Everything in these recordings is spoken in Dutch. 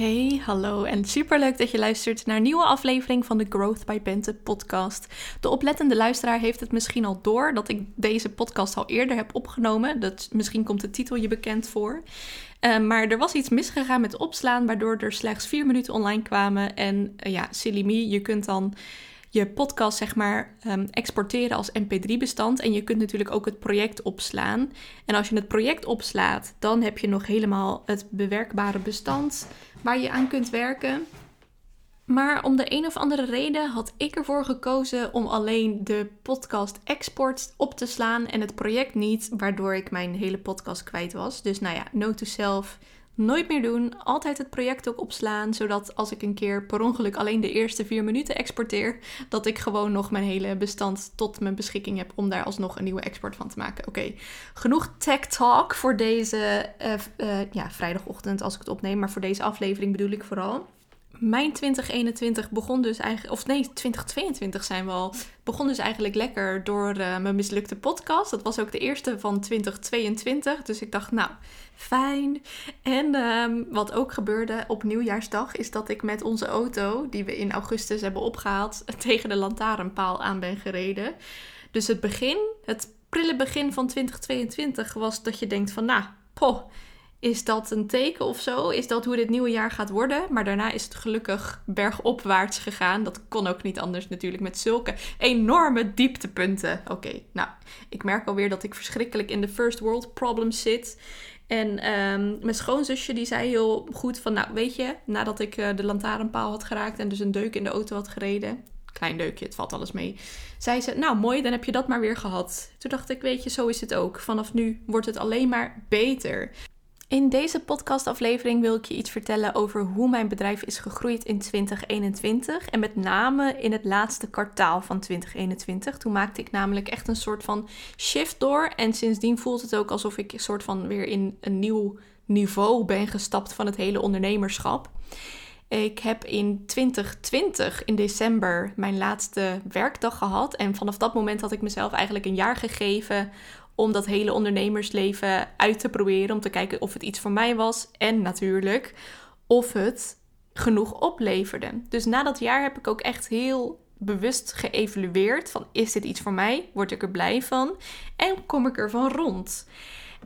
Hey, hallo en superleuk dat je luistert naar een nieuwe aflevering van de Growth by Bente podcast. De oplettende luisteraar heeft het misschien al door dat ik deze podcast al eerder heb opgenomen. Dat, misschien komt de titel je bekend voor. Uh, maar er was iets misgegaan met opslaan, waardoor er slechts vier minuten online kwamen. En uh, ja, silly me, je kunt dan je podcast zeg maar um, exporteren als mp3-bestand. En je kunt natuurlijk ook het project opslaan. En als je het project opslaat, dan heb je nog helemaal het bewerkbare bestand waar je aan kunt werken. Maar om de een of andere reden had ik ervoor gekozen om alleen de podcast export op te slaan en het project niet, waardoor ik mijn hele podcast kwijt was. Dus nou ja, note to self, nooit meer doen. Altijd het project ook opslaan, zodat als ik een keer per ongeluk alleen de eerste vier minuten exporteer, dat ik gewoon nog mijn hele bestand tot mijn beschikking heb om daar alsnog een nieuwe export van te maken. Oké, genoeg tech talk voor deze uh, uh, ja, vrijdagochtend als ik het opneem, maar voor deze aflevering bedoel ik vooral mijn 2021 begon dus eigenlijk, of nee, 2022 zijn we al, begon dus eigenlijk lekker door uh, mijn mislukte podcast. Dat was ook de eerste van 2022. Dus ik dacht, nou, fijn. En um, wat ook gebeurde op nieuwjaarsdag, is dat ik met onze auto, die we in augustus hebben opgehaald, tegen de lantaarnpaal aan ben gereden. Dus het begin, het prille begin van 2022 was dat je denkt van, nou, poh is dat een teken of zo? Is dat hoe dit nieuwe jaar gaat worden? Maar daarna is het gelukkig bergopwaarts gegaan. Dat kon ook niet anders natuurlijk met zulke enorme dieptepunten. Oké, nou, ik merk alweer dat ik verschrikkelijk in de first world problems zit. En um, mijn schoonzusje die zei heel goed van, nou weet je, nadat ik uh, de lantaarnpaal had geraakt en dus een deuk in de auto had gereden, klein deukje, het valt alles mee, zei ze, nou mooi, dan heb je dat maar weer gehad. Toen dacht ik, weet je, zo is het ook. Vanaf nu wordt het alleen maar beter. In deze podcastaflevering wil ik je iets vertellen over hoe mijn bedrijf is gegroeid in 2021 en met name in het laatste kwartaal van 2021. Toen maakte ik namelijk echt een soort van shift door en sindsdien voelt het ook alsof ik een soort van weer in een nieuw niveau ben gestapt van het hele ondernemerschap. Ik heb in 2020 in december mijn laatste werkdag gehad. En vanaf dat moment had ik mezelf eigenlijk een jaar gegeven om dat hele ondernemersleven uit te proberen. Om te kijken of het iets voor mij was. En natuurlijk of het genoeg opleverde. Dus na dat jaar heb ik ook echt heel bewust geëvalueerd van is dit iets voor mij? Word ik er blij van? En kom ik er van rond?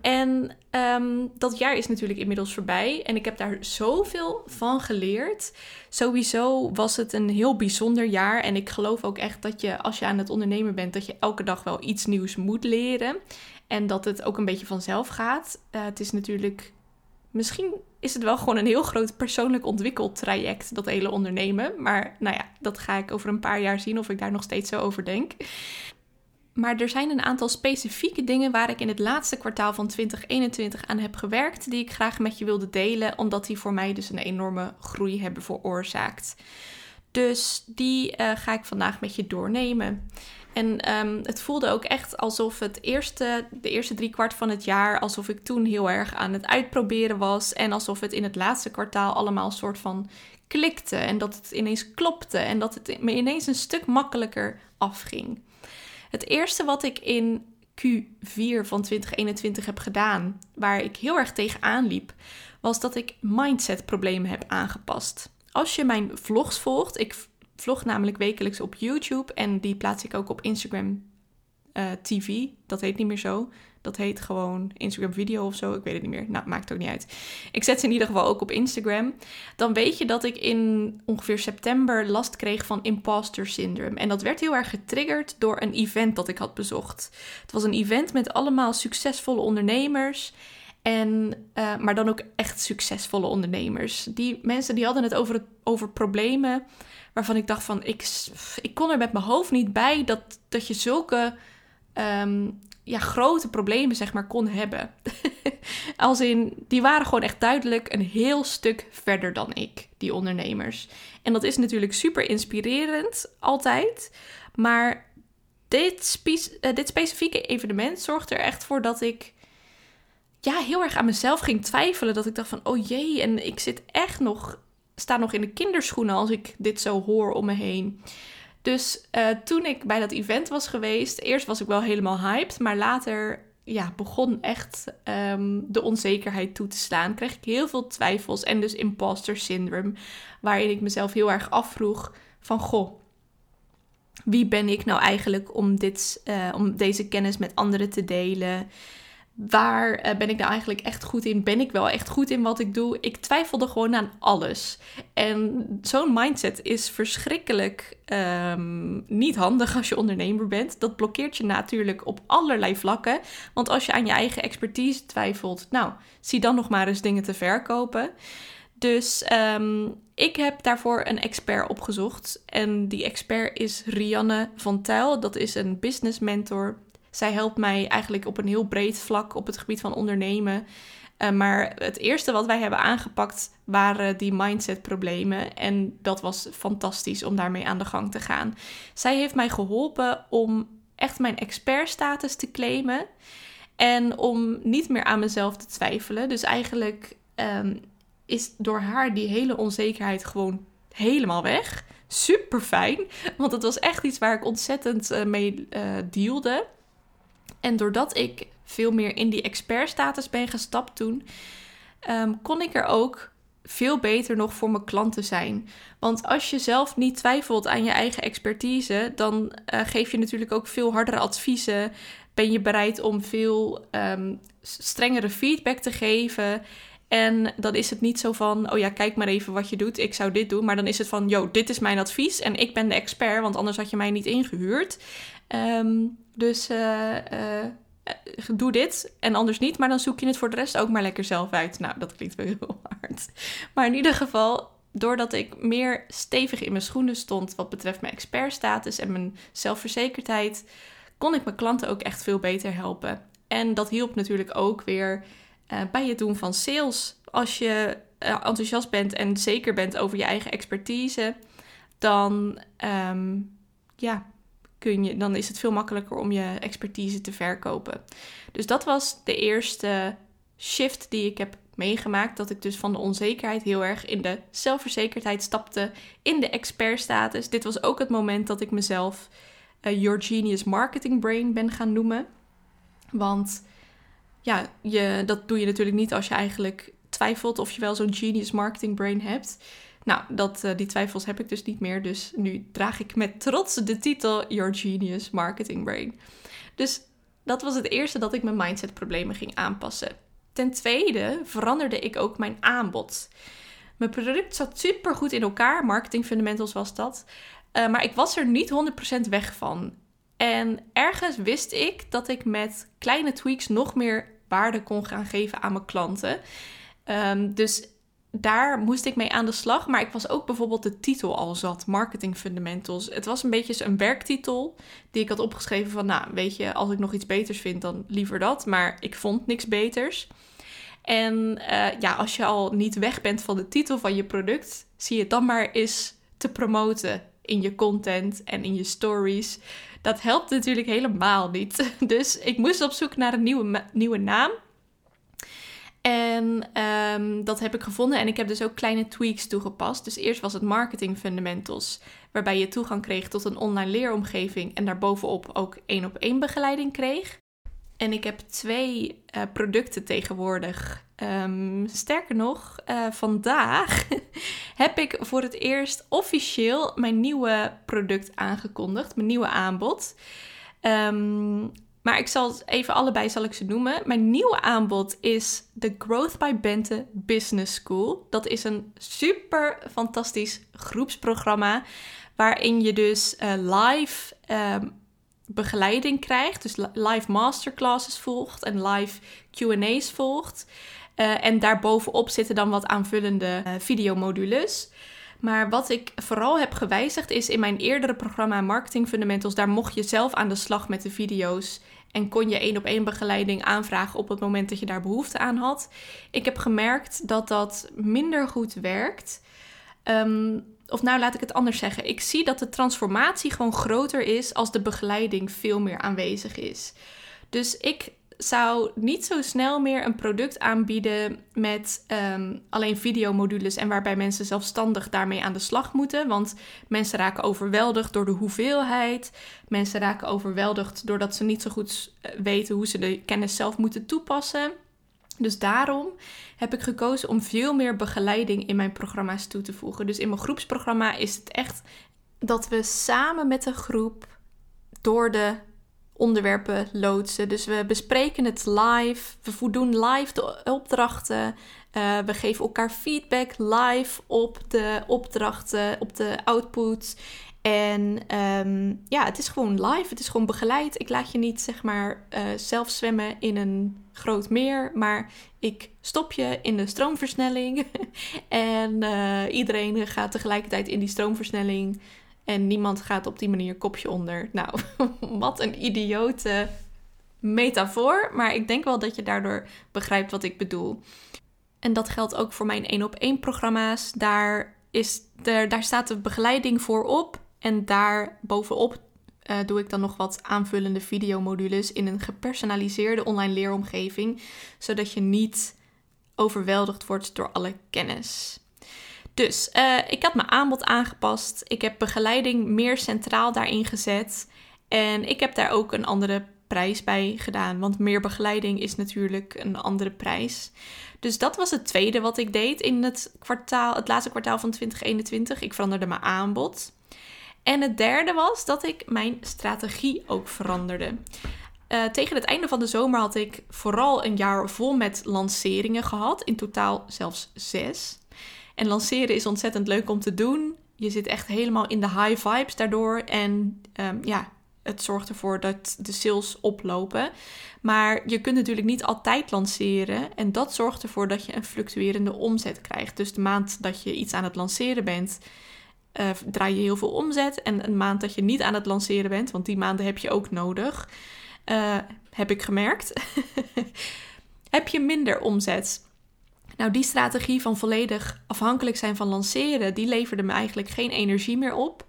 En um, dat jaar is natuurlijk inmiddels voorbij en ik heb daar zoveel van geleerd. Sowieso was het een heel bijzonder jaar en ik geloof ook echt dat je als je aan het ondernemen bent, dat je elke dag wel iets nieuws moet leren. En dat het ook een beetje vanzelf gaat. Uh, het is natuurlijk, misschien is het wel gewoon een heel groot persoonlijk ontwikkeltraject, dat hele ondernemen. Maar nou ja, dat ga ik over een paar jaar zien of ik daar nog steeds zo over denk. Maar er zijn een aantal specifieke dingen waar ik in het laatste kwartaal van 2021 aan heb gewerkt, die ik graag met je wilde delen, omdat die voor mij dus een enorme groei hebben veroorzaakt. Dus die uh, ga ik vandaag met je doornemen. En um, het voelde ook echt alsof het eerste, de eerste drie kwart van het jaar, alsof ik toen heel erg aan het uitproberen was. En alsof het in het laatste kwartaal allemaal soort van klikte. En dat het ineens klopte. En dat het me ineens een stuk makkelijker afging. Het eerste wat ik in Q4 van 2021 heb gedaan, waar ik heel erg tegenaan liep, was dat ik mindset problemen heb aangepast. Als je mijn vlogs volgt, ik vlog namelijk wekelijks op YouTube en die plaats ik ook op Instagram eh, TV. Dat heet niet meer zo. Dat heet gewoon Instagram video of zo. Ik weet het niet meer. Nou, maakt ook niet uit. Ik zet ze in ieder geval ook op Instagram. Dan weet je dat ik in ongeveer september last kreeg van imposter syndrome. En dat werd heel erg getriggerd door een event dat ik had bezocht. Het was een event met allemaal succesvolle ondernemers. En, uh, maar dan ook echt succesvolle ondernemers. Die mensen die hadden het over, het, over problemen waarvan ik dacht van... Ik, ik kon er met mijn hoofd niet bij dat, dat je zulke um, ja, grote problemen zeg maar kon hebben. Als in, die waren gewoon echt duidelijk een heel stuk verder dan ik, die ondernemers. En dat is natuurlijk super inspirerend, altijd. Maar dit, uh, dit specifieke evenement zorgde er echt voor dat ik ja, heel erg aan mezelf ging twijfelen. Dat ik dacht van, oh jee, en ik zit echt nog, sta nog in de kinderschoenen als ik dit zo hoor om me heen. Dus uh, toen ik bij dat event was geweest, eerst was ik wel helemaal hyped, maar later ja, begon echt um, de onzekerheid toe te slaan. Kreeg ik heel veel twijfels en dus imposter syndrome, waarin ik mezelf heel erg afvroeg van, goh, wie ben ik nou eigenlijk om, dit, uh, om deze kennis met anderen te delen? Waar eh, ben ik nou eigenlijk echt goed in? Ben ik wel echt goed in wat ik doe? Ik twijfelde gewoon aan alles. En zo'n mindset is verschrikkelijk um, niet handig als je ondernemer bent. Dat blokkeert je natuurlijk op allerlei vlakken. Want als je aan je eigen expertise twijfelt, nou, zie dan nog maar eens dingen te verkopen. Dus um, ik heb daarvoor een expert opgezocht. En die expert is Rianne van Tuil. Dat is een business mentor zij helpt mij eigenlijk op een heel breed vlak op het gebied van ondernemen. Uh, maar het eerste wat wij hebben aangepakt waren die mindset-problemen. En dat was fantastisch om daarmee aan de gang te gaan. Zij heeft mij geholpen om echt mijn expertstatus te claimen. En om niet meer aan mezelf te twijfelen. Dus eigenlijk um, is door haar die hele onzekerheid gewoon helemaal weg. Super fijn. Want het was echt iets waar ik ontzettend uh, mee uh, dealde. En doordat ik veel meer in die expertstatus ben gestapt toen, ehm, kon ik er ook veel beter nog voor mijn klanten zijn. Want als je zelf niet twijfelt aan je eigen expertise, dan uh, geef je natuurlijk ook veel hardere adviezen. Ben je bereid om veel um, strengere feedback te geven? En dan is het niet zo van, oh ja, kijk maar even wat je doet. Ik zou dit doen. Maar dan is het van, yo, dit is mijn advies en ik ben de expert, want anders had je mij niet ingehuurd. Um, dus uh, uh, doe dit en anders niet. Maar dan zoek je het voor de rest ook maar lekker zelf uit. Nou, dat klinkt wel heel hard. Maar in ieder geval, doordat ik meer stevig in mijn schoenen stond wat betreft mijn expertstatus en mijn zelfverzekerdheid, kon ik mijn klanten ook echt veel beter helpen. En dat hielp natuurlijk ook weer bij het doen van sales. Als je enthousiast bent en zeker bent over je eigen expertise, dan um, ja, dan is het veel makkelijker om je expertise te verkopen. Dus dat was de eerste shift die ik heb meegemaakt. Dat ik dus van de onzekerheid heel erg in de zelfverzekerdheid stapte, in de expertstatus. Dit was ook het moment dat ik mezelf uh, Your Genius Marketing Brain ben gaan noemen. Want ja, je, dat doe je natuurlijk niet als je eigenlijk twijfelt of je wel zo'n Genius Marketing Brain hebt. Nou, dat, uh, die twijfels heb ik dus niet meer. Dus nu draag ik met trots de titel Your Genius Marketing Brain. Dus dat was het eerste dat ik mijn mindset-problemen ging aanpassen. Ten tweede veranderde ik ook mijn aanbod. Mijn product zat super goed in elkaar. Marketing fundamentals was dat. Uh, maar ik was er niet 100% weg van. En ergens wist ik dat ik met kleine tweaks nog meer waarde kon gaan geven aan mijn klanten. Um, dus daar moest ik mee aan de slag. Maar ik was ook bijvoorbeeld de titel al zat, Marketing Fundamentals. Het was een beetje een werktitel die ik had opgeschreven van, nou, weet je, als ik nog iets beters vind, dan liever dat. Maar ik vond niks beters. En uh, ja, als je al niet weg bent van de titel van je product, zie je dan maar eens te promoten in je content en in je stories. Dat helpt natuurlijk helemaal niet. Dus ik moest op zoek naar een nieuwe, nieuwe naam. En um, dat heb ik gevonden en ik heb dus ook kleine tweaks toegepast. Dus eerst was het marketing fundamentals, waarbij je toegang kreeg tot een online leeromgeving en daarbovenop ook één op één begeleiding kreeg. En ik heb twee uh, producten tegenwoordig. Um, sterker nog, uh, vandaag heb ik voor het eerst officieel mijn nieuwe product aangekondigd, mijn nieuwe aanbod. Um, maar ik zal even allebei zal ik ze noemen. Mijn nieuwe aanbod is de Growth by Bente Business School. Dat is een super fantastisch groepsprogramma waarin je dus uh, live um, begeleiding krijgt, dus live masterclasses volgt en live Q&A's volgt. Uh, en daarbovenop zitten dan wat aanvullende uh, videomodules. Maar wat ik vooral heb gewijzigd is in mijn eerdere programma Marketing Fundamentals. Daar mocht je zelf aan de slag met de video's. En kon je één op één begeleiding aanvragen op het moment dat je daar behoefte aan had. Ik heb gemerkt dat dat minder goed werkt. Um, of nou laat ik het anders zeggen. Ik zie dat de transformatie gewoon groter is als de begeleiding veel meer aanwezig is. Dus ik zou niet zo snel meer een product aanbieden met um, alleen videomodules en waarbij mensen zelfstandig daarmee aan de slag moeten. Want mensen raken overweldigd door de hoeveelheid. Mensen raken overweldigd doordat ze niet zo goed eh, weten hoe ze de kennis zelf moeten toepassen. Dus daarom heb ik gekozen om veel meer begeleiding in mijn programma's toe te voegen. Dus in mijn groepsprogramma is het echt dat we samen met de groep door de onderwerpen loodsen. Dus we bespreken het live. We doen live de opdrachten. Uh, we geven elkaar feedback live op de opdrachten, op de output. En um, ja, het is gewoon live. Het is gewoon begeleid. Ik laat je niet zeg maar uh, zelf zwemmen in een groot meer. Maar ik stop je in de stroomversnelling. en uh, iedereen gaat tegelijkertijd in die stroomversnelling. En niemand gaat op die manier kopje onder. Nou, wat een idiote metafoor. Maar ik denk wel dat je daardoor begrijpt wat ik bedoel. En dat geldt ook voor mijn één op één programma's. Daar, is er, daar staat de begeleiding voor op. En daar bovenop uh, doe ik dan nog wat aanvullende videomodules in een gepersonaliseerde online leeromgeving. Zodat je niet overweldigd wordt door alle kennis. Dus uh, ik had mijn aanbod aangepast. Ik heb begeleiding meer centraal daarin gezet. En ik heb daar ook een andere prijs bij gedaan. Want meer begeleiding is natuurlijk een andere prijs. Dus dat was het tweede wat ik deed in het, kwartaal, het laatste kwartaal van 2021. Ik veranderde mijn aanbod. En het derde was dat ik mijn strategie ook veranderde. Uh, tegen het einde van de zomer had ik vooral een jaar vol met lanceringen gehad. In totaal zelfs zes. En lanceren is ontzettend leuk om te doen. Je zit echt helemaal in de high vibes daardoor. En um, ja, het zorgt ervoor dat de sales oplopen. Maar je kunt natuurlijk niet altijd lanceren. En dat zorgt ervoor dat je een fluctuerende omzet krijgt. Dus de maand dat je iets aan het lanceren bent, uh, draai je heel veel omzet. En een maand dat je niet aan het lanceren bent, want die maanden heb je ook nodig, uh, heb ik gemerkt, heb je minder omzet. Nou, die strategie van volledig afhankelijk zijn van lanceren, die leverde me eigenlijk geen energie meer op.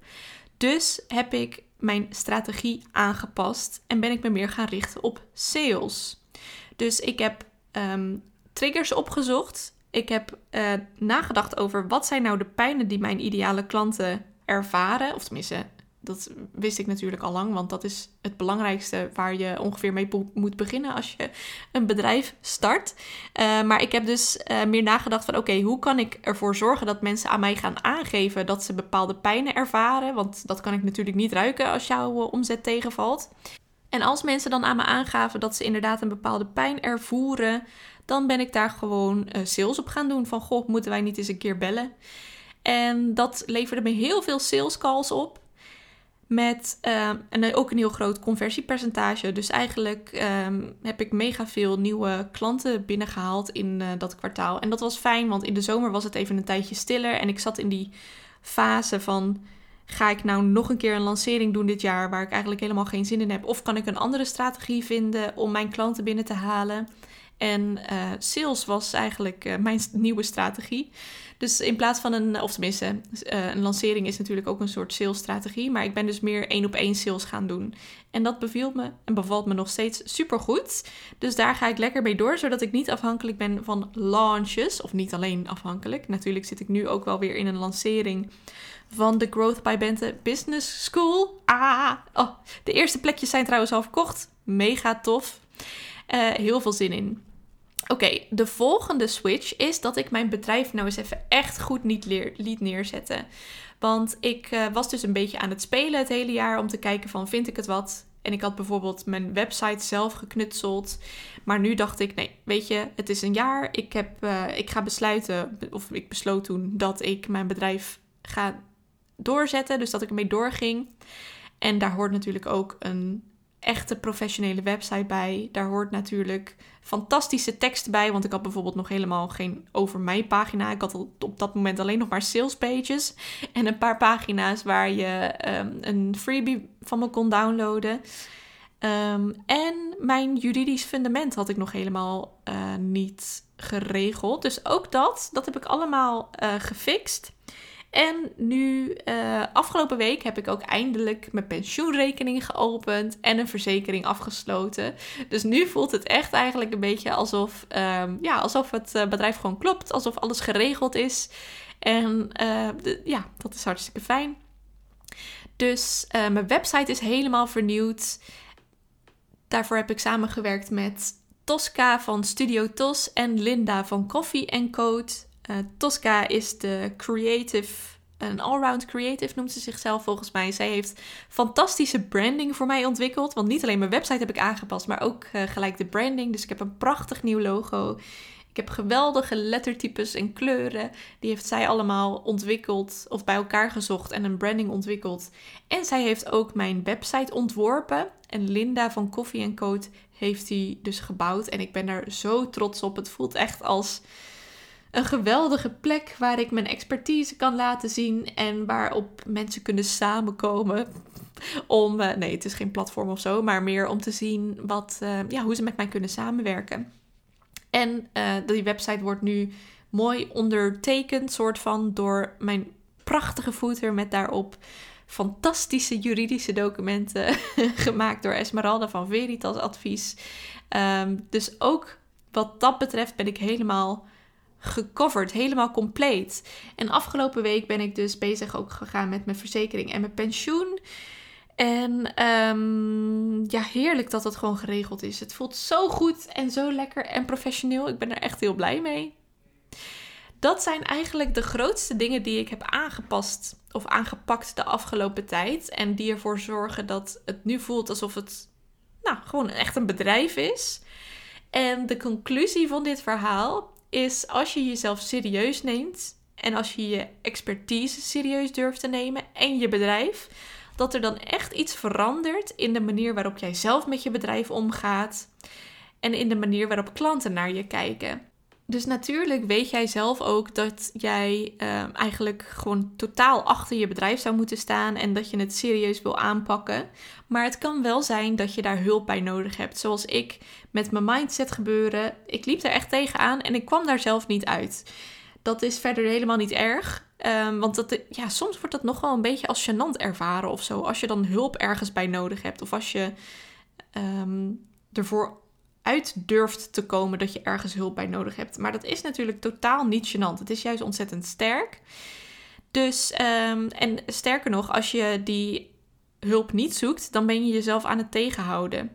Dus heb ik mijn strategie aangepast en ben ik me meer gaan richten op sales. Dus ik heb um, triggers opgezocht ik heb uh, nagedacht over wat zijn nou de pijnen die mijn ideale klanten ervaren. Of tenminste, dat wist ik natuurlijk al lang, want dat is het belangrijkste waar je ongeveer mee moet beginnen als je een bedrijf start. Uh, maar ik heb dus uh, meer nagedacht van oké, hoe kan ik ervoor zorgen dat mensen aan mij gaan aangeven dat ze bepaalde pijnen ervaren? Want dat kan ik natuurlijk niet ruiken als jouw omzet tegenvalt. En als mensen dan aan me aangaven dat ze inderdaad een bepaalde pijn ervoeren, dan ben ik daar gewoon sales op gaan doen. Van goh, moeten wij niet eens een keer bellen? En dat leverde me heel veel sales calls op. Met uh, en ook een heel groot conversiepercentage. Dus eigenlijk um, heb ik mega veel nieuwe klanten binnengehaald in uh, dat kwartaal. En dat was fijn, want in de zomer was het even een tijdje stiller. En ik zat in die fase van Ga ik nou nog een keer een lancering doen dit jaar waar ik eigenlijk helemaal geen zin in heb? Of kan ik een andere strategie vinden om mijn klanten binnen te halen? En uh, sales was eigenlijk uh, mijn nieuwe strategie. Dus in plaats van een, of tenminste, uh, een lancering is natuurlijk ook een soort salesstrategie. Maar ik ben dus meer één op één sales gaan doen. En dat beviel me en bevalt me nog steeds super goed. Dus daar ga ik lekker mee door, zodat ik niet afhankelijk ben van launches. Of niet alleen afhankelijk. Natuurlijk zit ik nu ook wel weer in een lancering van de Growth by Bente Business School. Ah, oh, de eerste plekjes zijn trouwens al verkocht. Mega tof. Heel veel zin in. Oké, de volgende switch is dat ik mijn bedrijf nou eens even echt goed niet liet neerzetten. Want ik uh, was dus een beetje aan het spelen het hele jaar om te kijken van vind ik het wat. En ik had bijvoorbeeld mijn website zelf geknutseld. Maar nu dacht ik, nee, weet je, het is een jaar. Ik, heb, uh, ik ga besluiten, of ik besloot toen, dat ik mijn bedrijf ga doorzetten. Dus dat ik ermee doorging. En daar hoort natuurlijk ook een echte professionele website bij. Daar hoort natuurlijk fantastische tekst bij. Want ik had bijvoorbeeld nog helemaal geen over mij pagina. Ik had op dat moment alleen nog maar sales pages. En een paar pagina's waar je um, een freebie van me kon downloaden. Um, en mijn juridisch fundament had ik nog helemaal uh, niet geregeld. Dus ook dat, dat heb ik allemaal uh, gefixt. En nu, uh, afgelopen week heb ik ook eindelijk mijn pensioenrekening geopend en een verzekering afgesloten. Dus nu voelt het echt eigenlijk een beetje alsof, um, ja, alsof het eh, bedrijf gewoon klopt, alsof alles geregeld is. En de, ja, dat is hartstikke fijn. Dus mijn website is helemaal vernieuwd. Daarvoor heb ik samengewerkt met Tosca van Studio Tos en Linda van Coffee Code. Uh, Tosca is de creative, een allround creative noemt ze zichzelf volgens mij. Zij heeft fantastische branding voor mij ontwikkeld. Want niet alleen mijn website heb ik aangepast, maar ook uh, gelijk de branding. Dus ik heb een prachtig nieuw logo. Ik heb geweldige lettertypes en kleuren. Die heeft zij allemaal ontwikkeld of bij elkaar gezocht en een branding ontwikkeld. En zij heeft ook mijn website ontworpen. En Linda van Coffee Code heeft die dus gebouwd. En ik ben daar zo trots op. Het voelt echt als een geweldige plek waar ik mijn expertise kan laten zien en waarop mensen kunnen samenkomen om, uh, nee, het is geen platform of zo, maar meer om te zien wat, uh, ja, hoe ze met mij kunnen samenwerken. En uh, die website wordt nu mooi ondertekend, soort van, door mijn prachtige footer met daarop fantastische juridische documenten gemaakt door Esmeralda van Veritas Advies. Um, dus ook wat dat betreft ben ik helemaal gecoverd, helemaal compleet. En afgelopen week ben ik dus bezig ook gegaan met mijn verzekering en mijn pensioen. En um, ja, heerlijk dat het gewoon geregeld is. Het voelt zo goed en zo lekker en professioneel. Ik ben er echt heel blij mee. Dat zijn eigenlijk de grootste dingen die ik heb aangepast of aangepakt de afgelopen tijd. En die ervoor zorgen dat het nu voelt alsof het nou, gewoon echt een bedrijf is. En de conclusie van dit verhaal is als je jezelf serieus neemt en als je je expertise serieus durft te nemen en je bedrijf, dat er dan echt iets verandert in de manier waarop jij zelf met je bedrijf omgaat en in de manier waarop klanten naar je kijken. Dus natuurlijk weet jij zelf ook dat jij uh, eigenlijk gewoon totaal achter je bedrijf zou moeten staan en dat je het serieus wil aanpakken. Maar het kan wel zijn dat je daar hulp bij nodig hebt. Zoals ik met mijn mindset gebeuren. Ik liep er echt tegenaan en ik kwam daar zelf niet uit. Dat is verder helemaal niet erg. Um, want dat, ja, soms wordt dat nog wel een beetje als gênant ervaren of zo. Als je dan hulp ergens bij nodig hebt. Of als je um, ervoor uit durft te komen dat je ergens hulp bij nodig hebt. Maar dat is natuurlijk totaal niet gênant. Het is juist ontzettend sterk. Dus, um, en sterker nog, als je die hulp niet zoekt, dan ben je jezelf aan het tegenhouden.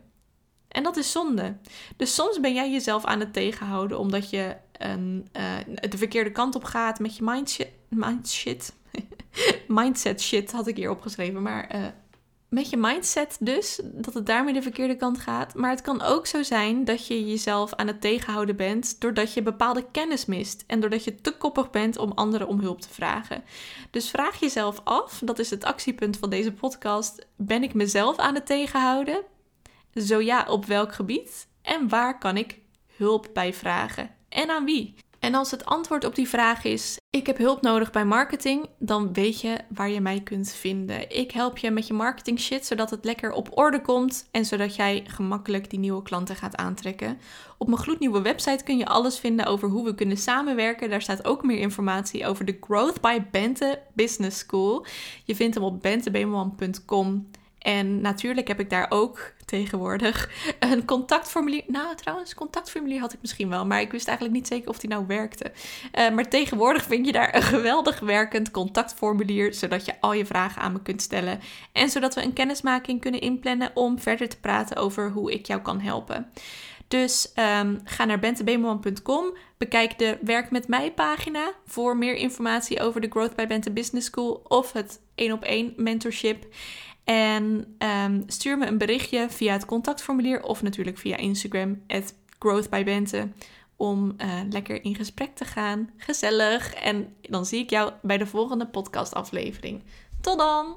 En dat is zonde. Dus soms ben jij jezelf aan het tegenhouden omdat je een, uh, de verkeerde kant op gaat met je mindset. Mindset. mindset shit had ik hier opgeschreven. Maar uh, met je mindset dus, dat het daarmee de verkeerde kant gaat. Maar het kan ook zo zijn dat je jezelf aan het tegenhouden bent doordat je bepaalde kennis mist en doordat je te koppig bent om anderen om hulp te vragen. Dus vraag jezelf af, dat is het actiepunt van deze podcast, ben ik mezelf aan het tegenhouden? Zo ja, op welk gebied? En waar kan ik hulp bij vragen? En aan wie? En als het antwoord op die vraag is: ik heb hulp nodig bij marketing, dan weet je waar je mij kunt vinden. Ik help je met je marketing shit zodat het lekker op orde komt en zodat jij gemakkelijk die nieuwe klanten gaat aantrekken. Op mijn gloednieuwe website kun je alles vinden over hoe we kunnen samenwerken. Daar staat ook meer informatie over de Growth by Bente Business School. Je vindt hem op bentebeeman.com. En natuurlijk heb ik daar ook tegenwoordig een contactformulier. Nou, trouwens, contactformulier had ik misschien wel, maar ik wist eigenlijk niet zeker of die nou werkte. Uh, maar tegenwoordig vind je daar een geweldig werkend contactformulier, zodat je al je vragen aan me kunt stellen. En zodat we een kennismaking kunnen inplannen om verder te praten over hoe ik jou kan helpen. Dus um, ga naar bentebeeman.com, bekijk de Werk met mij pagina voor meer informatie over de Growth by Bente Business School of het 1 op 1 mentorship. En um, stuur me een berichtje via het contactformulier of natuurlijk via Instagram, growthbybente, om uh, lekker in gesprek te gaan. Gezellig. En dan zie ik jou bij de volgende podcastaflevering. Tot dan!